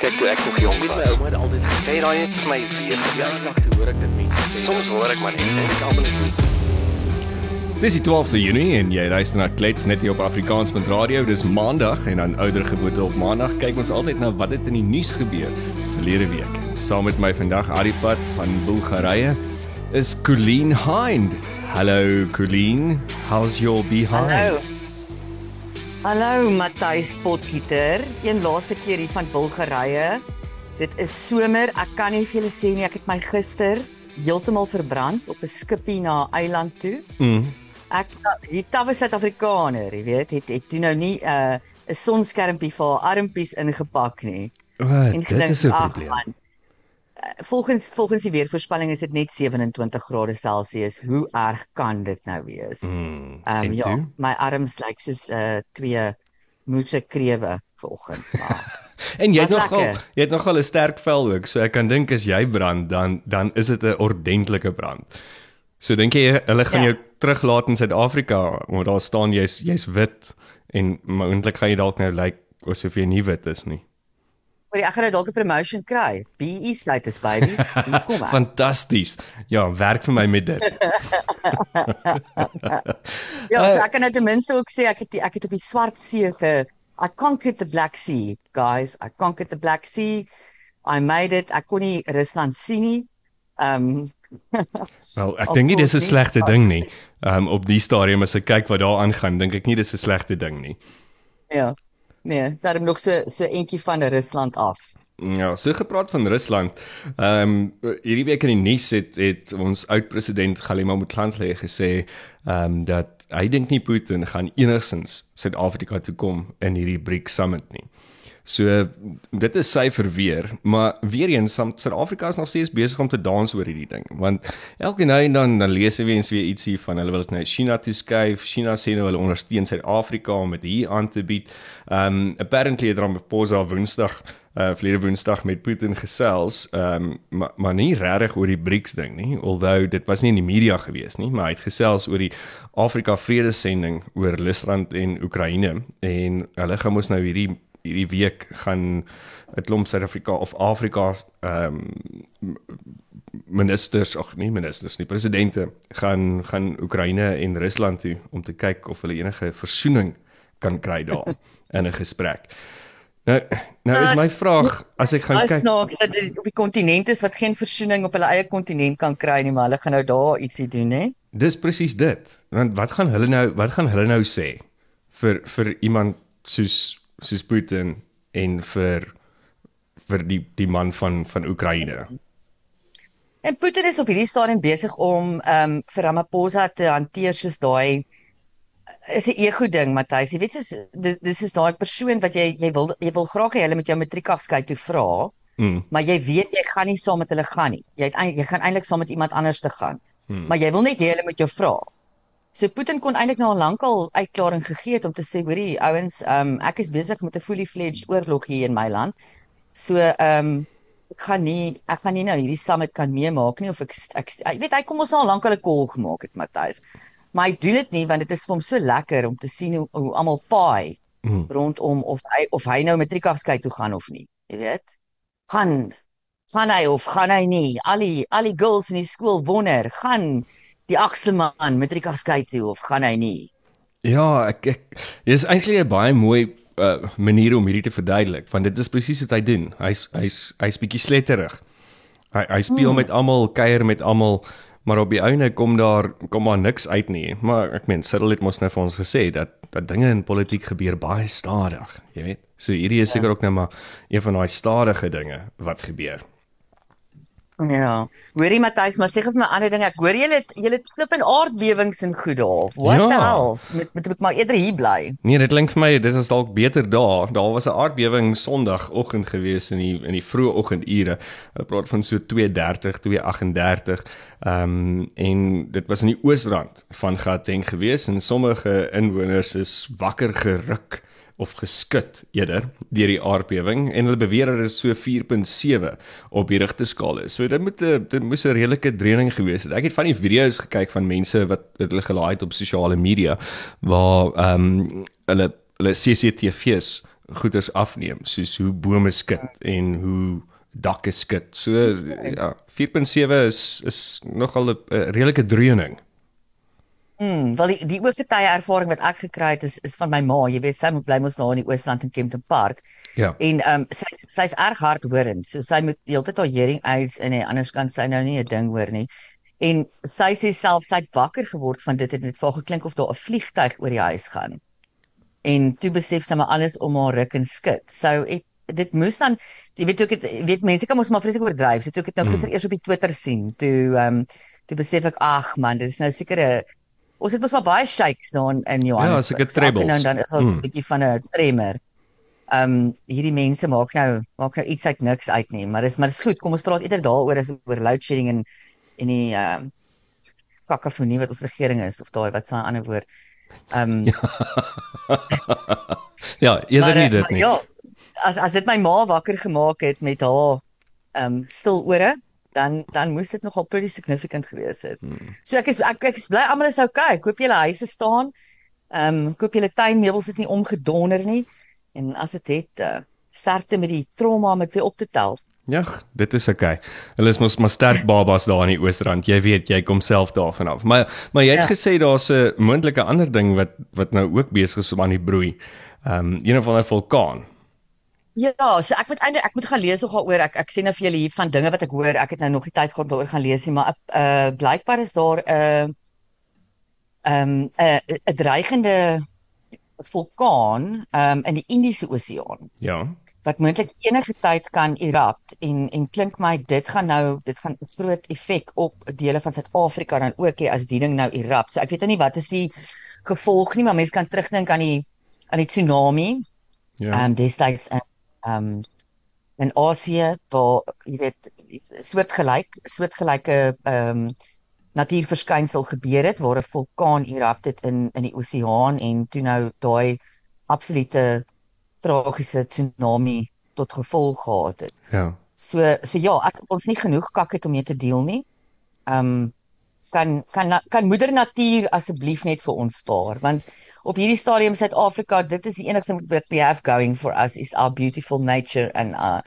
Kyk toe ek nog jong was, my ouma het altyd gesê daai het vir my weer verjaardag toe hoor ek dit mense sê. Soms hoor ek maar net en ek almal net Dis die 12de Junie en jy luister na Klets net hier op Afrikaans.radio. Dis Maandag en dan ouer geboorte op Maandag kyk ons altyd na wat het in die nuus gebeur verlede week. Saam met my vandag Aripad van Bulgarië is Colleen Hind. Hallo Colleen, how's your behind? Hallo. Hallo Matthys Potgieter. Een laaste keer hier van Bulgarië. Dit is somer. Ek kan nie vir julle sê nie, ek het my gister heeltemal verbrand op 'n skipie na 'n eiland toe. Mm. Ek die tawwe Suid-Afrikaner, jy weet, het het toe nou nie 'n uh, 'n sonskermpie vir haar armpies ingepak nie. Wat? Dit is 'n probleem. man, eh, Volgens volgens die weervoorspelling is dit net 27 grade Celsius. Hoe erg kan dit nou wees? Mm. Ehm en ja, toe? my arms lyk soos uh twee moeë krewe vanoggend. Maar En jy het nogal lekker. jy het nogal 'n sterk vel ook, so ek kan dink as jy brand dan dan is dit 'n ordentlike brand. So dink jy hulle gaan Ja. jou teruglaat in Suid-Afrika omdat daar staan jy's jy's wit en moontlik gaan jy dalk nou lyk asof jy nie wit is nie. Maar ek gaan nou dalk 'n promotion kry. BE status baby. Kom ek. Fantasties. Ja, werk vir my met dit. Ja, Eh. so ek kan nou ten minste ook sê ek het die, ek het op die swart see ge I conquered the Black Sea, guys. I conquered the Black Sea. I made it. Ek kon nie Rusland sien nie. Ehm Wel, ek dink nie dis 'n slegte ding nie. Um op die stadium as ek kyk wat daar aangaan, dink ek nie dis 'n slegte ding nie. ja. Nee, daarom nog so so entjie van Rusland af. Ja, so gepraat van Rusland. Ehm um, hierdie week in die nuus het het ons oud-president Galima Motlanthe gesê ehm um, dat hy dink nie Putin gaan enigsins Suid-Afrika toe kom in hierdie BRICS summit nie. So dit is sy verweer, maar weer eens Suid-Afrika is nog steeds besig om te dans oor hierdie ding, want elke nou en dan dan lees jy weer eens weer ietsie van hulle wil dit nou China toe skuif. China sê nou hulle ondersteun Suid-Afrika om dit hier aan te bied. Um apparently het Ramaphosa Woensdag uh verlede Woensdag met Putin gesels, um maar maar nie regtig oor die BRICS ding nie, although dit was nie in die media gewees nie, maar hy het gesels oor die Afrika vredesending oor Rusland en Oekraïne en hulle gaan mos nou hierdie hierdie week gaan 'n klomp Suid-Afrika of Afrika ehm um, ministers, ag nee ministers, nie presidente gaan gaan Oekraïne en Rusland toe om te kyk of hulle enige versoening kan kry daar in 'n gesprek. Nou nou is my vraag as ek gaan As kyk snaaks dat dit op die kontinent is wat geen versoening op hulle eie kontinent kan kry nie, maar hulle gaan nou daar ietsie doen, hè? Dis presies dit. Want wat gaan hulle nou wat gaan hulle nou sê vir vir iemand soos soos Putin en vir vir die die man van van Oekraïne? En Putin is op hierdie stadium besig om ehm um, vir Ramaphosa te hanteer soos daai is 'n ego ding, Matthys. Jy weet soos dis dis is daai persoon wat jy jy wil jy wil graag hê hulle met jou matriekafskeid toe vra, Mm. maar jy weet jy gaan nie saam met hulle gaan nie. Jy het jy gaan eintlik saam met iemand anders te gaan. Hmm. Maar jy wil net hê hulle moet jou vra. So Putin kon eintlik nou al lankal uitklaring gegee het om te sê, hoorie ouens, um, ek is besig met 'n fully fledged oorlog hier in my land. So ehm um, ek gaan nie ek gaan nie nou hierdie summit kan meemaak nie of ek ek jy weet hy kom ons nou al lankal 'n call gemaak het Matthys. Maar hy doen dit nie want dit is vir hom so lekker om te sien hoe, hoe almal paai Mm. rondom of hy of hy nou matriekafskeid toe gaan of nie. Jy weet? Gaan gaan hy of gaan hy nie? Al die al die girls in die skool wonder, gaan die agste man matriekafskeid toe of gaan hy nie? Ja, ek ek dis eintlik 'n baie mooi uh, manier om hierdie te verduidelik, want dit is presies wat hy doen. Hy's hy's hy's bietjie sletterig. Hy hy speel hmm. met almal, kuier met almal, maar op die einde kom daar kom maar niks uit nie. Maar ek meen, Cyril het mos nou vir ons gesê dat dat dinge in politiek gebeur baie stadig, jy weet. So hierdie is seker ja. ook nou maar een van daai stadige dinge wat gebeur. Ja. Hoorie Matthys, maar sê gou vir my ander ding. Ek hoor julle julle het flip en aardbewings in goed daar. What Ja. the hell? Met met ek maar eerder hier bly. Nee, dit klink vir my dit is dalk beter daar. Daar was 'n aardbewing Sondagoggend gewees in die in die vroeë oggendure. Hulle praat van so 2:30, 2:38. Ehm um, en dit was in die oosrand van Gauteng gewees en sommige inwoners is wakker geruk of geskit eerder deur die aardbewing en hulle beweer dat dit so 4.7 op die Richterskaal is. So dit moet 'n dit moes 'n redelike dreuning gewees het. Ek het van die video's gekyk van mense wat dit hulle gelaai het op sosiale media waar ehm um, hulle hulle CCTV's goeders afneem, soos hoe bome skud en hoe dakke skud. So ja, 4.7 is is nogal 'n redelike dreuning. Mm, wel die, die oorgetye ervaring wat ek gekry het is is van my ma. Jy weet sy moet bly mos nou in die Oosrand in Kempton Park. Ja. En ehm um, sy sy's erg hardhorend. So sy moet heeltyd haar hearing aids in hê anders kan sy nou nie 'n ding hoor nie. En sy sê self sy het wakker geword van dit het net vir geklink of daar 'n vliegtyg oor die huis gaan. En toe besef sy maar alles om haar ruk en skud. So het dit moes dan jy weet ook dit weet mense kan mos maar vreeslik oordryf. Sy het ook dit nou gister mm. eers op die Twitter sien. Toe ehm um, toe besef ek ag man, dit is nou seker 'n ons het mos maar baie shakes daar in, in Johannesburg. Ja, seker trebles. So, en dan is ons 'n mm. bietjie van 'n tremor. Ehm um, hierdie mense maak nou maak nou iets uit niks uit nie, maar dis maar dis goed. Kom ons praat eerder daaroor as oor load shedding en en die ehm uh, kakofonie wat ons regering is of daai wat se 'n ander woord. Ehm um, Ja, eerder nie dit nie. Ja, as as dit my ma wakker gemaak het met haar ehm um, stil ore dan dan moes dit nogal pretty significant gewees het. Hmm. So ek is ek ek is bly almal is okay. Koop julle huise staan. Ehm um, koop julle tuinmeubels het nie omgedonder nie. En as dit het, het uh, sterkte met die trauma met weer op te tel. Ja, dit is okay. Hulle is mos maar sterk babas daar in die Oosrand. Jy weet, jy kom self daarvan af. Maar maar jy het ja. gesê daar's 'n moontlike ander ding wat wat nou ook besig is om aan die broei. Ehm um, een van 'n vulkaan. Ja, so ek moet eintlik ek moet gaan lees nog daaroor. Ek ek sien nou vir julle hier van dinge wat ek hoor. Ek het nou nog nie tyd gehad om daaroor gaan lees nie, maar uh blykbaar is daar 'n uh, ehm 'n uh, 'n dreigende vulkaan ehm um, in die Indiese Oseaan. Ja. Wat moontlik enige tyd kan erupt en en klink my dit gaan nou dit gaan 'n groot effek op dele van Suid-Afrika dan ook hê as die ding nou erupt. So ek weet nou nie wat is die gevolg nie, maar mense kan terugdink aan die aan die tsunami. Ja. Ehm um, destyds in um, in Asië waar jy weet soortgelyk soortgelyke ehm um, natuurverskynsel gebeur het waar 'n vulkaan erupt het in in die oseaan en toe nou daai absolute tragiese tsunami tot gevolg gehad het. Ja. So so ja, as ons nie genoeg kak het om mee te deel nie. Ehm um, kan kan kan moeder natuur asseblief net vir ons spaar? Want op hierdie stadium Suid-Afrika, dit is die enigste wat we have going for us is our beautiful nature and uh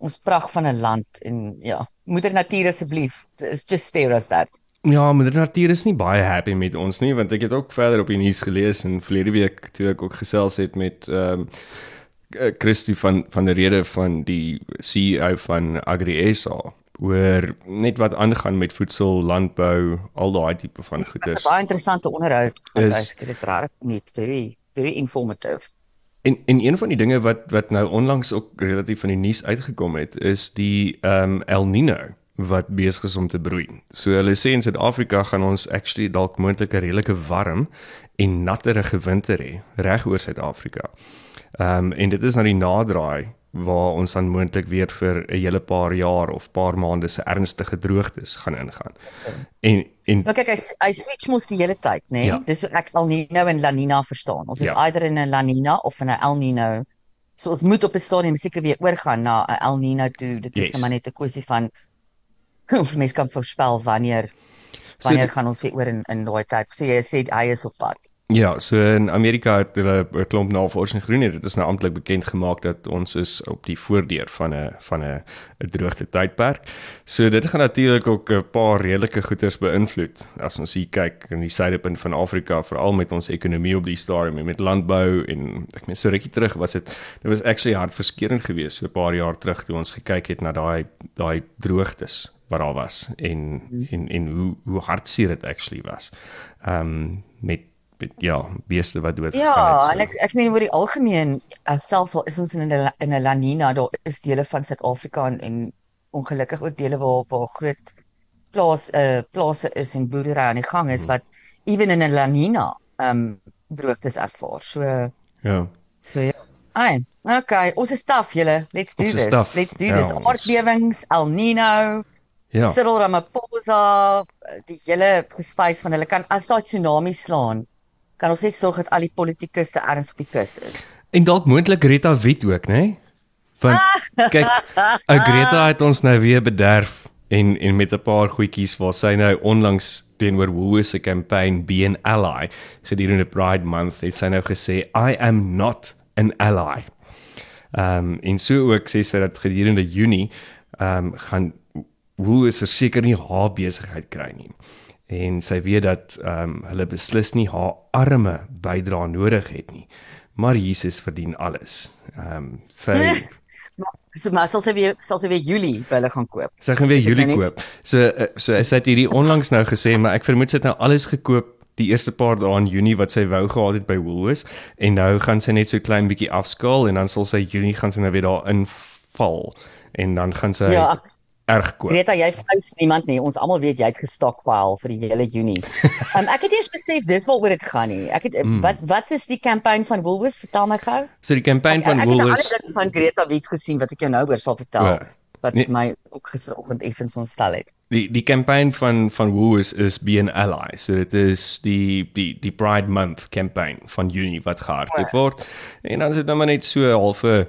ons pragt van 'n land. En ja, moeder natuur asseblief, just spare us that. Ja, moeder natuur is nie baie happy met ons nie want ek het ook verder op die nuus gelees en verlede week toe ek ook gesels het met ehm um, Christie van van die rede van die CEO van AgriSA oor net wat aangaan met voedsel, landbou, al daai tipe van goederes. Baie interessante onderhoud. Ek het dit reg net very very informative. En en een van die dinge wat wat nou onlangs ook relatief van die nuus uitgekom het, is die ehm um, El Nino wat besig is om te broei. So hulle sê in Suid-Afrika gaan ons actually dalk moontlik 'n redelike warm en natterige winter hê reg oor Suid-Afrika. Ehm um, en dit is nou die naderdraai waar ons dan moontlik weer vir 'n hele paar jaar of paar maande se ernstige droogtes gaan ingaan. En en nou kyk hy hy switch mos die hele tyd, nê? Nee? Ja. Dis ek al nie nou in La Nina verstaan. Ons is ja. either in 'n La Nina of in 'n El Nino. So ons moet op 'n stadium seker weer oorgaan na 'n El Nino toe. Dit is yes. maar net 'n kwessie van mense kan voorspel wanneer wanneer so, gaan ons weer oor in in daai tyd. So jy sê hy is op pad. Ja, so in Amerika het hulle 'n klomp navorsing gedoen. Dit is nou amptelik bekend gemaak dat ons is op die voordeur van 'n van 'n 'n droogte tydperk. So dit gaan natuurlik ook 'n paar redelike goeters beïnvloed. As ons hier kyk in die suidepunt van Afrika, veral met ons ekonomie op die stadium en met landbou en ek meen so rukkie terug was dit dit was actually hartverskeurende geweest so 'n paar jaar terug toe ons gekyk het na daai daai droogtes wat daar was en en en hoe hoe hartseer dit actually was. Ehm um, met ja, beeste wat dood ja, gegaan het. Ja, so. ek ek meen oor die algemeen selfs al is ons in 'n in 'n La Nina, daar is dele van Suid-Afrika en, en ongelukkig ook dele waar waar groot plaas eh uh, plase is en boerdery aan die gang is hmm. wat ewen in 'n La Nina ehm um, droogtes ervaar. So ja. So ja. Ai, okay, ons is taaf julle. Let's do this. Let's do ja, this. Aardbewings, El Nino. Ja. Cyril Ramaphosa, die hele gespuis van hulle kan as daai tsunami slaan kan ons net sorg dat al die politikuste erns op die kus is. En dalk moontlik Rita Wit ook, né? Nee? Want kyk, Greta het ons nou weer bederf en en met 'n paar goedjies waar sy nou onlangs teenoor Woolworths se kampanje Be an Ally gedurende Pride Month het sy nou gesê I am not an ally. Ehm um, en so ook sê sy dat gedurende Junie ehm um, gaan Woolworths verseker nie haar besigheid kry nie. En sy weet dat ehm um, hulle beslis nie haar arme bydra nodig het nie. Maar Jesus verdien alles. Ehm um, sy so maar sal sy weer sal sy weer Julie by hulle gaan koop. Sy gaan weer Julie nou koop. So eh, so sy het hierdie onlangs nou gesê, maar ek vermoed sy het nou alles gekoop die eerste paar dae in Junie wat sy wou gehad het by Woolworths en nou gaan sy net so klein bietjie afskaal en dan sal sy Junie gaan sy nou weer daar inval en dan gaan sy ja, erg koop. Weet jy, flous niemand nie. Ons almal weet jy het gestokpile vir die hele Junie. um, ek het eers besef dis waaroor dit gaan nie. Ek het mm. wat wat is die kampanje van Woolworths? Vertel my gou. So die kampanje van Woolworths. Ek het al van Greta Wit gesien wat ek jou nou oor sal vertel. Ja. Wat nee. my ook gisteroggend effens ontstel het die die kampanje van van Woos is be an ally. So dit is die die die Pride Month kampanje van Junie wat gehardloop word. En dan is dit nou maar net so 'n halfe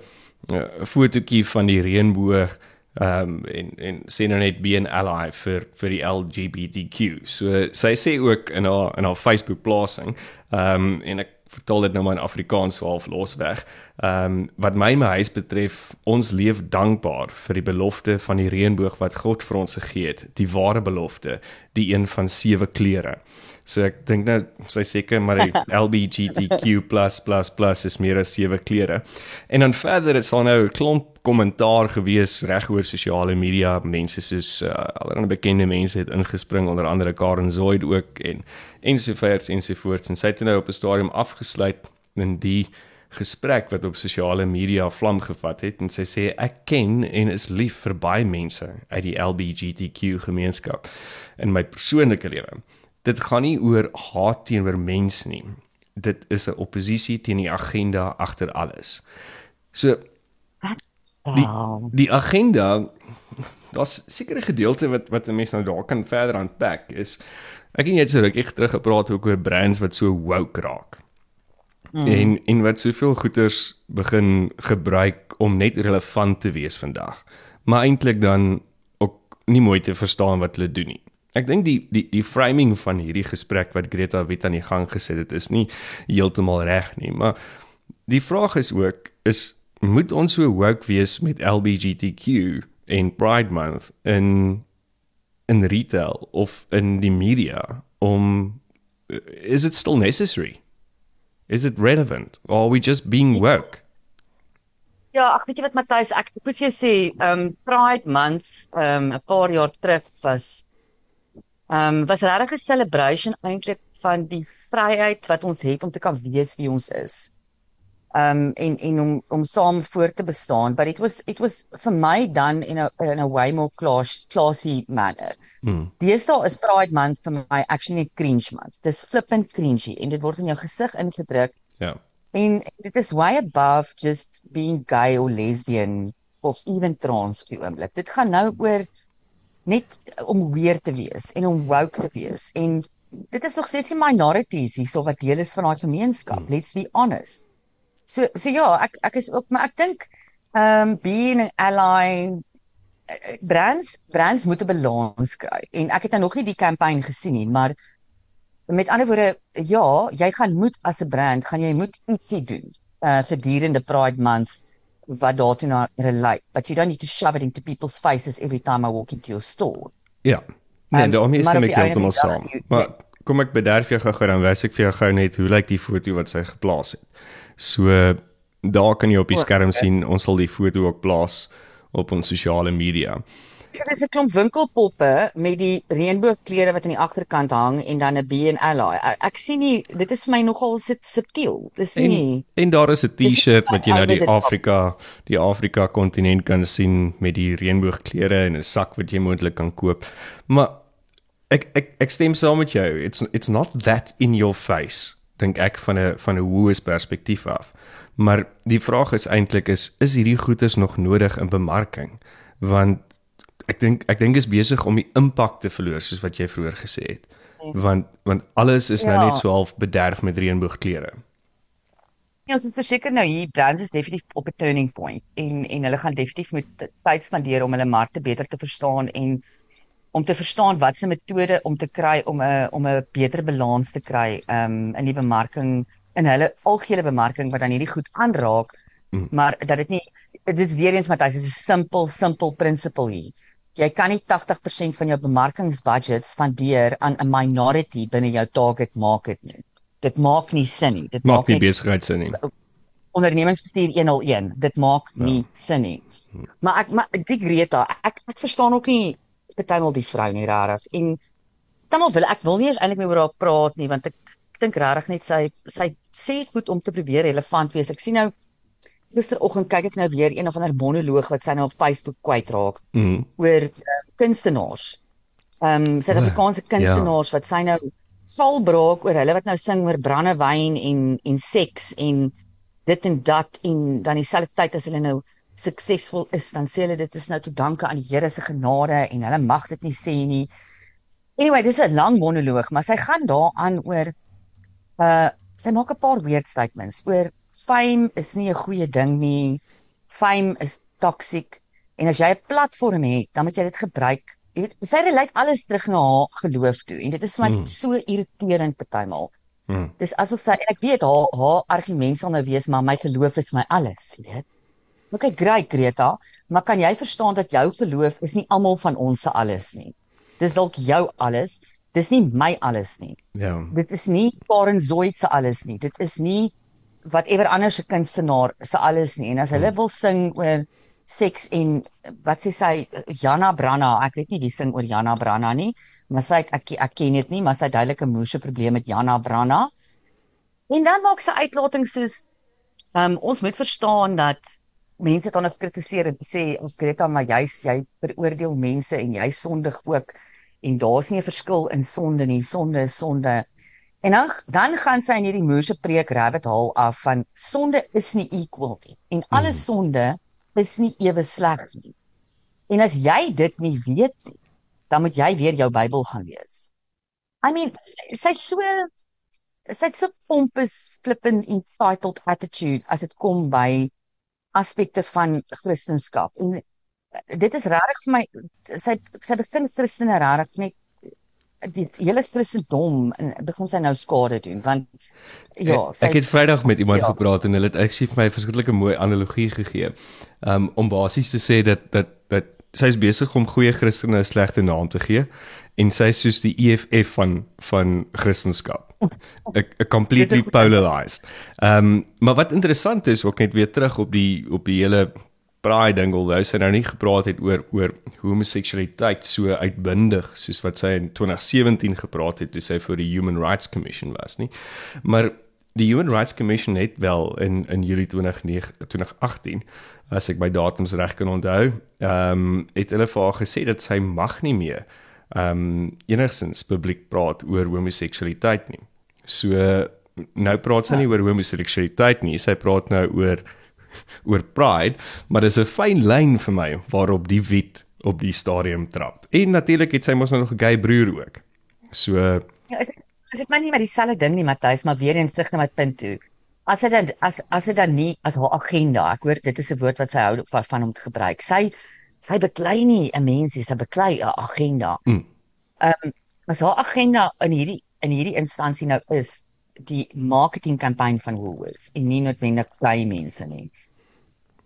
'n fotootjie van die reënboog ehm um, en en sê nou net be an ally vir vir die LGBTQ. So sy sê ook in haar in haar Facebook plasing ehm um, en ek vertel dit nou maar in Afrikaans so half losweg. Ehm um, wat my my huis betref, ons leef dankbaar vir die belofte van die reënboog wat God vir ons gegee het, die ware belofte, die een van sewe kleure. So ek dink nou sy seker maar die LGBTQ++ is meer as sewe kleure. En dan verder het sy nou 'n klomp kommentaar gewees reg oor sosiale media. Mense soos uh, allerlei bekende mense het ingespring onder andere Karen Zoid ook en ensovoorts ensovoorts en sy het nou op 'n stadium afgesluit in die gesprek wat op sosiale media vlam gevat het en sy sê ek ken en is lief vir baie mense uit die LGBTQ gemeenskap in my persoonlike lewe. Dit gaan nie oor haat teenoor mense nie. Dit is 'n oppositie teen die agenda agter alles. So die die agenda daar's sekere gedeelte wat wat 'n mens nou daar kan verder aanpak is Ek het net so rukkie terug gepraat ook oor brands wat so woke raak. Mm. En en wat soveel goeders begin gebruik om net relevant te wees vandag. Maar eintlik dan ook nie mooi te verstaan wat hulle doen nie. Ek dink die die die framing van hierdie gesprek wat Greta Wit aan die gang gesit het is nie heeltemal reg nie, maar die vraag is ook is moet ons so woke wees met LGBTQ en Pride Month en in retail of in die media om is it still necessary? Is it relevant or are we just being woke? Ja, ag weet jy wat Matthys, ek moet vir jou sê, um Pride Month um 'n paar jaar terug was um was 'n celebration eintlik van die vryheid wat ons het om te kan wees wie ons is um en en om om saam voor te bestaan but it was it was vir my dan in a in a way more class classy manner. Mm. Deesdae is Pride Month vir my actually cringe month. Dis flippant cringy en dit word in jou gesig ingedruk. Ja. Yeah. En dit is way above just being gay or lesbian of even trans vir oomblik. Dit gaan nou oor net om weer te wees en om woke te wees en dit is nog steeds die minorities hierso wat deel is van daai gemeenskap. Mm. Let's be honest. So so ja, ek ek is ook maar ek dink ehm um, being an ally eh, eh, brands brands moet 'n balans kry. En ek het nou nog nie die kampanje gesien nie, maar met ander woorde ja, jy gaan moet as 'n brand gaan jy moet ietsie doen uh gedurende Pride month wat daartoe na relate. But you don't need to shove it into people's faces every time I walk into your store. Ja. Nee, um, daarom is dit met heeltemal saam. Maar kom ek bederf jou gou-gou dan wys ek vir jou gou net hoe lyk die foto wat sy geplaas het. So daar kan jy op die skerm sien, ons sal die foto ook plaas op ons sosiale media. Dit is 'n klomp winkelpoppe met die reënboogkleure wat aan die agterkant hang en dan 'n B en Ally. Ek sien nie dit is vir my nogal subtiel. Dis nie. En, en daar is 'n T-shirt wat jy nou die Afrika, die Afrika kontinent kan sien met die reënboogkleure en 'n sak wat jy moontlik kan koop. Maar ek ek ek stem saam met jou. It's it's not that in your face dink ek van 'n van 'n hoë perspektief af. Maar die vraag is eintlik is is hierdie goederes nog nodig in bemarking? Want ek dink ek dink is besig om die impak te verloor soos wat jy vroeër gesê het. Want want alles is nou ja. nou net so half bederf met reënboogkleure. Ja, ons is verseker nou hier brands is definitief op 'n turning point en en hulle gaan definitief moet tyd spandeer om hulle markte beter te verstaan en om te verstaan wat se metode om te kry om 'n om 'n beter balans te kry um in die bemarking in hulle algehele bemarking wat dan hierdie goed aanraak Mm. Maar dat dit nie dit is weer eens Matthys, is 'n simpel simpel principle hier. Jy kan nie 80% van jou bemarkingsbudget spandeer aan 'n minority binne jou target market nie. Dit maak nie sin nie. Dit maak, maak nie besigheid sin nie. Ondernemingsbestuur 101. Dit maak ja. nie sin nie. Maar ek maar ek Greta, ek ek verstaan ook nie partymal die vrou nie rarig en dan wil ek wil nie eens eintlik meer oor haar praat nie want ek, ek dink rarig net sy sy sê goed om te probeer relevant wees. Ek sien nou gisteroggend kyk ek nou weer een of ander monoloog wat sy nou op Facebook kwyt raak mm. oor uh, kunstenaars. Ehm um, Suid-Afrikaanse kunstenaars ja. wat sy nou sal braak oor hulle wat nou sing oor brandewyn en en seks en dit en dat en dan dieselfde tyd as hulle nou suksesvol is dan sê hulle dit is nou te danke aan die Here se genade en hulle mag dit nie sê nie. Anyway, dis 'n lang monoloog, maar sy gaan daaraan oor uh sy maak 'n paar weird statements oor fame is nie 'n goeie ding nie. Fame is toxic en as jy 'n platform het, dan moet jy dit gebruik. Jy weet, sy relate alles terug na haar geloof toe en dit is vir my mm. so irriterend partymal. Mm. Dis asof sy en ek weet haar haar argument sal nou wees maar my geloof is my alles, weet. OK, great Greta, maar kan jy verstaan dat jou geloof is nie almal van ons se alles nie. Dis dalk jou alles, dis nie my alles nie. Ja. Dit is nie Karen Zoid se alles nie. Dit is nie whatever ander se kunstenaar se alles nie. En as hulle hmm. wil sing oor seks en wat sê sy Jana Branna, ek weet nie wie sing oor Jana Branna nie, maar sy ek ek ken dit nie, maar sy duidelike moeë probleem met Jana Branna. En dan maak sy uitlatings soos um, ons moet verstaan dat mense dan as kritiseer en sê ons Greta maar jy's jy veroordeel mense en jy sondig ook en daar's nie 'n verskil in sonde nie. Sonde is sonde. En dan dan gaan sy in hierdie moerse preek rabbit hole af van sonde is nie equal nie en alle hmm. sonde is nie ewe sleg nie. En as jy dit nie weet nie, dan moet jy weer jou Bybel gaan lees. I mean, sy so sy so pompous flippant entitled attitude as dit kom by aspekte van Christendom. En dit is regtig vir my sy sy begin Christene regtig net die hele Christendom en begin sy nou skade doen want ja sy, ek het Vrydag met iemand ja. gepraat en hulle het ek sê vir my 'n verskriklike mooi analogie gegee um, om basies te sê dat dat dat sy is besig om goeie Christene 'n slegte naam te gee en sy is soos die EFF van van Christendom 'n completely polarized. Ehm um, maar wat interessant is ook net weer terug op die op die hele braai ding alhoewel sy nou nie gepraat het oor oor homoseksualiteit so uitbundig soos wat sy in 2017 gepraat het toe sy vir die Human Rights Commission was nie. Maar die Human Rights Commission het wel in in Julie 2019 2018 as ek my datums reg kan onthou, ehm um, het hulle vir haar gesê dat sy mag nie meer ehm um, enigsins publiek praat oor homoseksualiteit nie. So nou praat sy nie oor homoseksualiteit nie, sy praat nou oor oor pride, maar dis 'n fyn lyn vir my waarop die wet op die stadium trap. En natuurlik het sy mos nou nog 'n gay broer ook. So Ja, is is dit maar nie maar dieselfde ding nie, Matthys, maar weer eens terug na my punt toe. As dit dan as as dit dan nie as haar agenda, ek hoor dit is 'n woord wat sy hou van, van om te gebruik. Sy sy beklei nie 'n mens, sy beklei 'n agenda. Mm. Ehm mm. um, as haar agenda in hierdie in hierdie instansie nou is die marketingkampanje van Woolworths en nie noodwendig baie mense nie.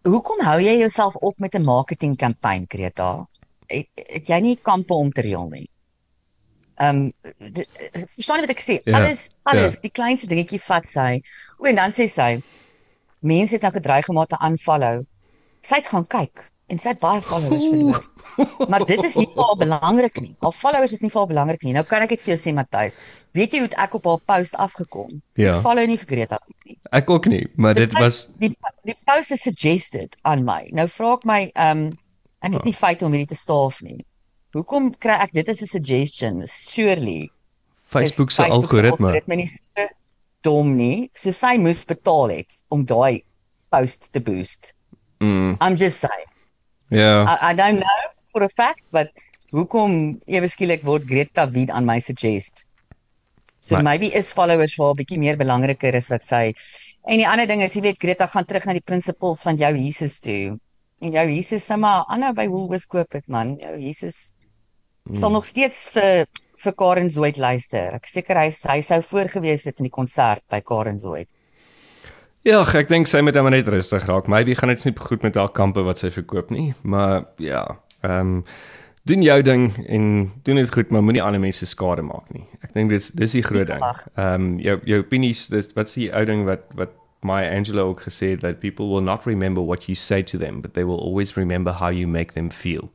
Hoekom hou jy jouself op met 'n marketingkampanje, Greta? Het, het jy nie kampe om te reël nie? Ehm um, verstaan jy wat ek sê? Ja, alles alles, ja. die kleinste dingetjie vat sy. O en dan sê sy mense het nou gedreig om haar te aanval. Sy het gaan kyk en sy het baie followers verloor. Maar dit is nie vir haar belangrik nie. Haar followers is nie vir haar belangrik nie. Nou kan ek dit vir jou sê Matthys. Weet jy hoe ek op haar post afgekom? Ja. Ek follow nie vir Greta nie. Ek ook nie, maar dit was die die post is suggested aan my. Nou vra ek my ehm um, ek het nie feite om hierdie te staaf nie. Hoekom kry ek dit as 'n suggestion? Surely Facebook se algoritme. Dit is nie so dom nie. So sy moes betaal het om daai post te boost. Mm. I'm just saying. Ja. Yeah. I, I don't know for a fact, but hoekom ewe skielik word Greta Wien aan my suggest? So maar, maybe is followers vir 'n bietjie meer belangriker as wat sy. En die ander ding is, jy weet Greta gaan terug na die principles van jou Jesus toe. En jou Jesus sê maar aanhou by Woolworths koop dit man. Jou Jesus hmm. sal nog steeds vir vir Karen Zoid luister. Ek seker hy hy sou voorgewees het in die konsert by Karen Zoid. Ja, ek dink sy moet hom net rustig raak. Maybe gaan dit nie goed met haar kampe wat sy verkoop nie, maar ja, ehm um, doen jou ding en doen dit goed, maar moenie ander mense skade maak nie. Ek dink dis dis die groot ding. Ehm um, jou jou opinies, dis wat s'ie ou ding wat wat Maya Angelou ook gesê het that people will not remember what you say to them, but they will always remember how you make them feel.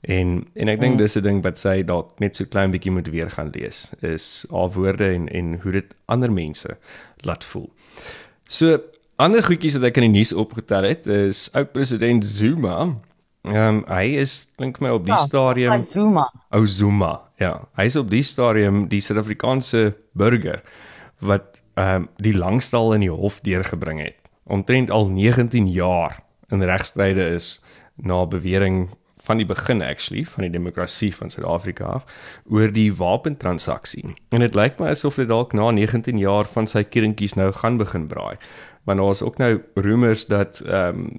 En en ek dink mm. dis 'n ding wat sy dalk net so klein bietjie moet weer gaan lees is haar woorde en en hoe dit ander mense laat voel. So ander goedjies wat ek in die nuus opgetel het is oud president Zuma. Ehm um, hy is dink my op die ja, stadium Zuma. Ou Zuma. Ja, hy is op die stadium die Suid-Afrikaanse burger wat ehm um, die langstal in die hof deurgebring het. Omtrent al 19 jaar in regstryde is na bewering van die begin actually van die demokrasie van Suid-Afrika af oor die wapentransaksie. En dit lyk my asof dit dalk na 19 jaar van sy kerentjies nou gaan begin braai. Maar daar is ook nou rumors dat ehm um,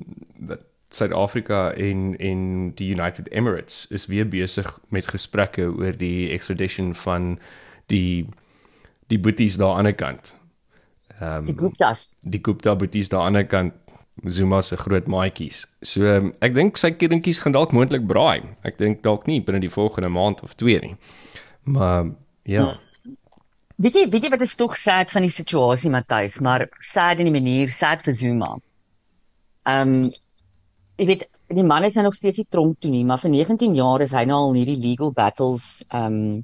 dat Suid-Afrika en en die United Emirates is weer besig met gesprekke oor die extradition van die die boeties daar aan die kant. Ehm um, die Guptas. Die Gupta boeties daar aan die kant Zuma se groot maatjies. So um, ek dink sy kindertjies gaan dalk moontlik braai. Ek dink dalk nie binne die volgende maand of twee nie. Maar ja. Hmm. Weet jy, weet jy wat is tog sad van die situasie Matthys, maar sad in die manier sad vir Zuma. Ehm um, ek weet die man is nou nog steeds nie tronk toe nie, maar vir 19 jaar is hy nou al in hierdie legal battles ehm um,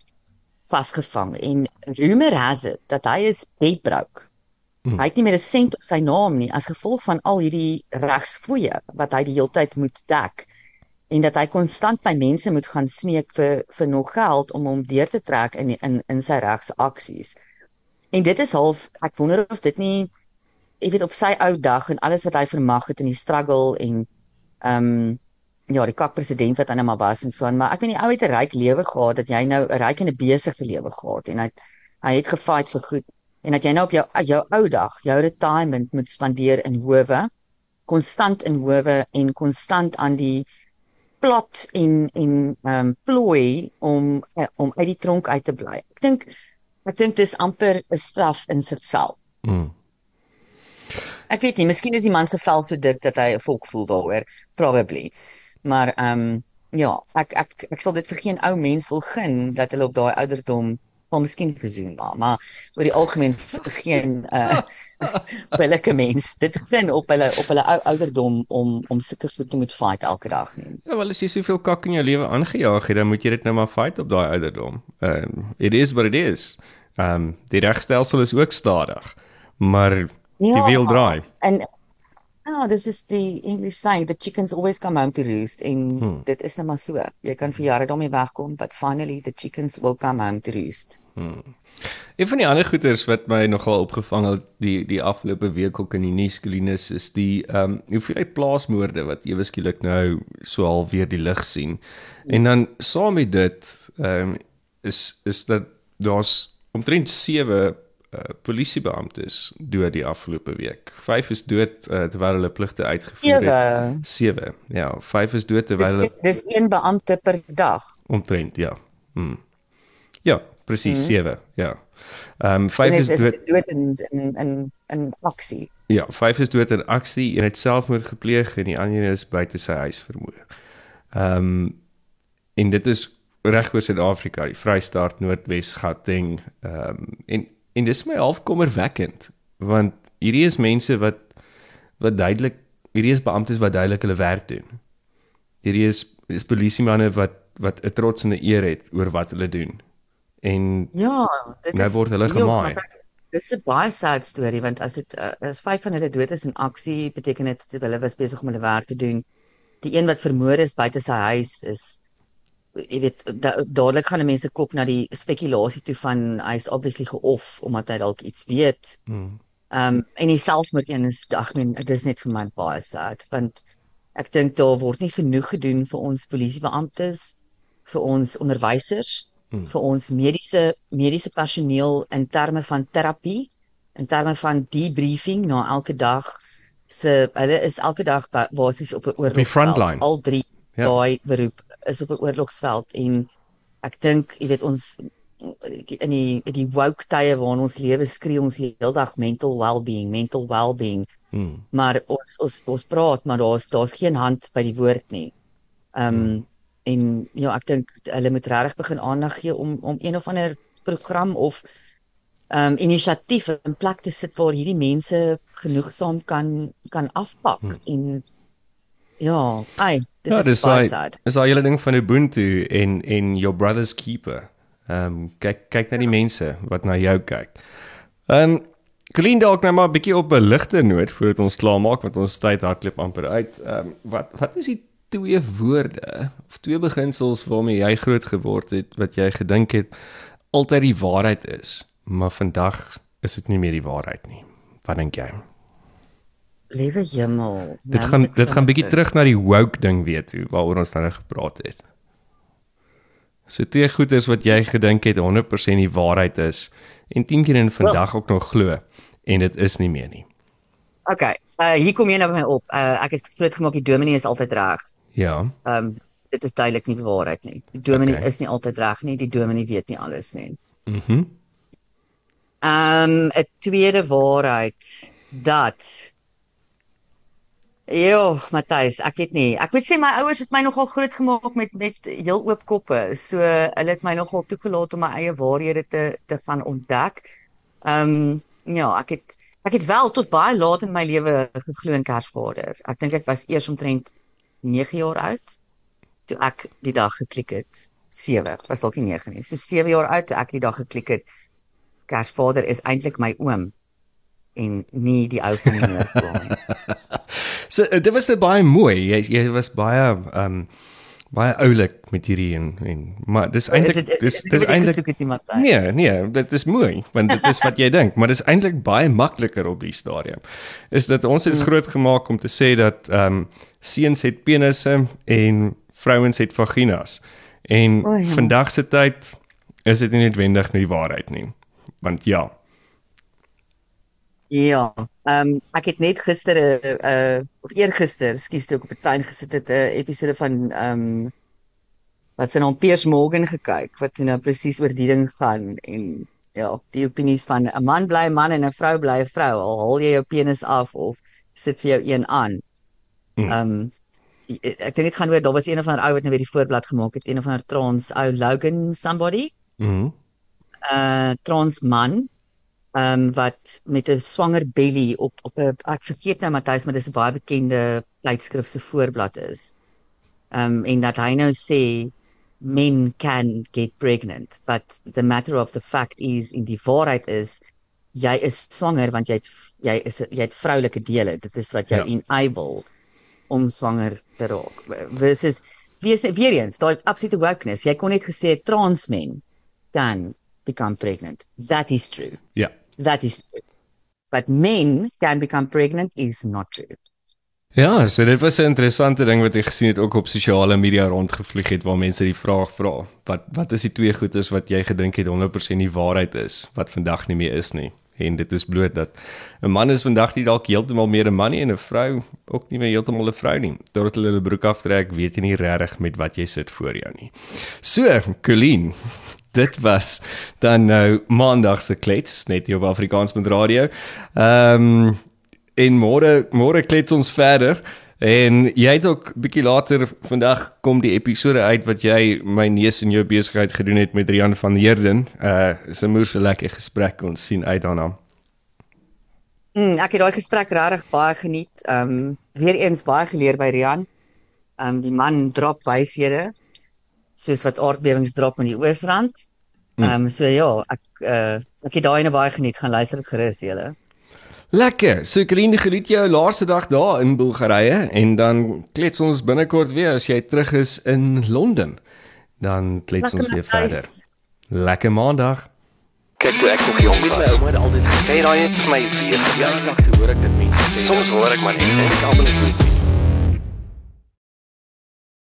vasgevang en rumor has it dat hy is bedbroke. Hmm. Hy het nie meer 'n sent op sy naam nie as gevolg van al hierdie regsfooie wat hy die hele tyd moet dek en dat hy konstant by mense moet gaan smeek vir vir nog geld om hom deur te trek in in in sy regsaksies. En dit is half ek wonder of dit nie ek weet op sy ou dag en alles wat hy vermag het in die struggle en ehm um, ja, die kak president wat hy nou maar was en so aan, maar ek weet nie ou het 'n ryk lewe gehad dat jy nou 'n ryk en 'n besige lewe gehad en hy hy het gefight vir goed en dat jy nou op jou jou ou dag jou retirement moet spandeer in howe konstant in howe en konstant aan die plot en en ehm um, plooi om uh, om uit die tronk uit te bly. Ek dink ek dink dis amper 'n straf in sigself. Mm. Ek weet nie, miskien is die man se vel so dik dat hy 'n volk voel daaroor, probably. Maar ehm um, ja, ek ek ek sal dit vir geen ou mens wil gun dat hulle op daai ouderdom wel miskien versoen maar maar oor die algemeen geen uh billike mens dit begin op hulle op hulle ou, ouderdom om om sulke goed te moet fight elke dag nie. Ja wel as jy soveel kak in jou lewe aangejaag het dan moet jy dit nou maar fight op daai ouderdom. Um it is what it is. Um die regstelsel is ook stadig. Maar ja, die wiel draai. En Oh, this is the English saying the chickens always come home to roost en hmm. dit is net maar so. Jy kan vir jare daarmee wegkom, but finally the chickens will come home to roost. Hmm. Een van die ander goeters wat my nogal opgevang het die die afgelope week ook in die nuusklinies is die ehm um, hoeveel plaasmoorde wat ewe skielik nou so al weer die lig sien. En dan saam met dit ehm um, is is dat daar's omtrent 7 uh, polisiebeamptes dood die afgelope week. 5 is dood uh, terwyl hulle pligte uitgevoer het. 7. Ja, 5 is dood terwyl hulle Dis een beampte per dag. Omtrent, ja. Hmm. Ja, presies 7. Hmm. Ja. Ehm um, 5 is, is dood dood in in in in aksie. Ja, 5 is dood in aksie en het selfmoord gepleeg en die ander is buite sy huis vermoor. Ehm um, en dit is reg oor Suid-Afrika, die Vrystaat, Noordwes, Gauteng, ehm um, en en dis my half kommerwekkend want hierdie is mense wat wat duidelik hierdie is beamptes wat duidelik hulle werk doen. Hierdie is is polisiemanne wat wat 'n trots en 'n eer het oor wat hulle doen. En ja, dit nou word hulle gemaai. Dis 'n baie sad storie want as dit uh, as vyf van hulle dood is in aksie, beteken dit hulle was besig om hulle werk te doen. Die een wat vermoor is buite sy huis is jy weet da, dadelik gaan mense kop na die spekulasie toe van hy's obviously geoff omdat hy dalk iets weet. Mm. Um en die selfmoord een is ag men dit is net vir my baie sad want ek dink daar word nie genoeg gedoen vir ons polisiebeamptes, vir ons onderwysers, mm. vir ons mediese mediese personeel in terme van terapie, in terme van debriefing na elke dag se hulle is elke dag basies op 'n oorlog al drie ja. daai beroep is op 'n oorlogsveld en ek dink jy weet ons in die in die woke tye waarin ons lewe skree ons heeldag mental well-being mental well-being Hmm. Maar ons ons ons praat, maar daar's daar's geen hand by die woord nie. Ehm um, hmm. en ja, ek dink hulle moet regtig begin aandag gee om om een of ander program of ehm um, inisiatief in plek te sit waar hierdie mense genoegsaam kan kan afpak hmm. en ja, ai, dit ja, is baie sad. Is al julle ding van Ubuntu en en your brother's keeper. Ehm um, kyk kyk na die mense wat na jou kyk. Ehm um, Klein dalk nou maar 'n bietjie op 'n ligte noot voordat ons klaar maak want ons tyd hardloop amper uit. Ehm um, wat wat is die twee woorde of twee beginsels waarmee jy groot geword het wat jy gedink het altyd die waarheid is, maar vandag is dit nie meer die waarheid nie. Wat dink jy? Liewe hemel. Dit gaan dit gaan bietjie terug na die woke ding weet toe waaroor ons nou gepraat het. So twee goeders wat jy gedink het 100% die waarheid is en 10 keer in vandag ook nog glo en dit is nie meer nie. OK. Uh hier kom jy nou by my op. Uh ek het groot gemaak die dominee is altyd reg. Ja. Ehm um, dit is duidelik nie die waarheid nie. Die dominee okay. is nie altyd reg nie. Die dominee weet nie alles nie. Mhm. Mm ehm um, 'n tweede waarheid dat Ja, Matthys, ek weet nie. Ek moet sê my ouers het my nogal groot gemaak met met heel oop koppe. So hulle het my nogal toegelaat om my eie waarhede te te gaan ontdek. Ehm um, ja, ek het ek het wel tot baie laat in my lewe geglo in Kersvader. Ek dink ek was eers omtrent 9 jaar oud toe ek die dag geklik het. 7, was dalk nie 9 nie. So 7 jaar oud toe ek die dag geklik het. Kersvader is eintlik my oom en nie die ou van die Noordpool nie. so dit was net baie mooi. Jy jy was baie ehm um, baie oulik met hierdie en en maar dis eintlik dis dis eintlik Nee, nee, dit is mooi want dit is wat jy dink, maar dis eintlik baie makliker op die stadium. Is dat ons het hmm. groot gemaak om te sê dat ehm um, seuns het penisse en vrouens het vaginas. En oh, ja. vandag se tyd is dit nie noodwendig nie die waarheid nie. Want ja, Ja, ehm um, ek het net gister 'n uh, uh, of eergister, skuis toe ek op die trein gesit het 'n uh, episode van ehm um, wat se naam Piers Morgan gekyk wat nou presies oor die ding gaan en ja, die opinies van 'n man bly man en 'n vrou bly 'n vrou al haal jy jou penis af of sit vir jou een aan. Hmm. Ehm um, ek dink dit gaan oor daar was een of ander ou wat nou weer die voorblad gemaak het, een of ander trans ou Logan somebody. Mhm. Uh trans man ehm um, wat met 'n swanger belly op op 'n ek vergeet nou Matthys maar dis 'n baie bekende tydskrif se voorblad is. Ehm um, en dat hy nou sê men can get pregnant. But the matter of the fact is in die waarheid is jy is swanger want jy het, jy is jy het vroulike dele. Dit is wat jou ja. enable om swanger te raak. Versus wees weer eens daai absolute wokeness. Jy kon net gesê trans men can become pregnant. That is true. Ja that is true. But men can become pregnant is not true. Ja, so dit was 'n interessante ding wat ek gesien het ook op sosiale media rondgevlieg het waar mense die vraag vra, wat wat is die twee goedes wat jy gedink het 100% die waarheid is wat vandag nie meer is nie? En dit is bloot dat 'n man is vandag nie dalk heeltemal meer 'n man nie en 'n vrou ook nie meer heeltemal 'n vrou nie. Totdat hulle hulle broek aftrek, weet jy nie regtig met wat jy sit voor jou nie. So, Colleen, dit was dan nou maandag se klets net hier op Afrikaans met radio. Ehm um, en môre môre klets ons verder en jy het ook bietjie later vandag kom die episode uit wat jy my neus in jou besigheid gedoen het met Rian van Heerden. Uh is 'n moeë lekker gesprek ons sien uit daarna. Mm, ek het daai gesprek regtig baie geniet. Ehm um, weer eens baie geleer by Rian. Ehm um, die man drop wyshede soos wat aardbewings drop in die Oosrand. Hm. Ehm um, so ja, ek uh ek het daai net baie geniet gaan luister dit gerus julle. Lekker. So Karine geniet jou laaste dag daar in Bulgarië en dan klets ons binnekort weer as jy terug is in Londen. Dan klets ons weer verder. Lekker maandag. Kyk toe ek nog jong was, my ouma het altyd gesê daai het vir my weer jaar lank hoor ek dit mense. Soms hoor ek maar net en ek almal net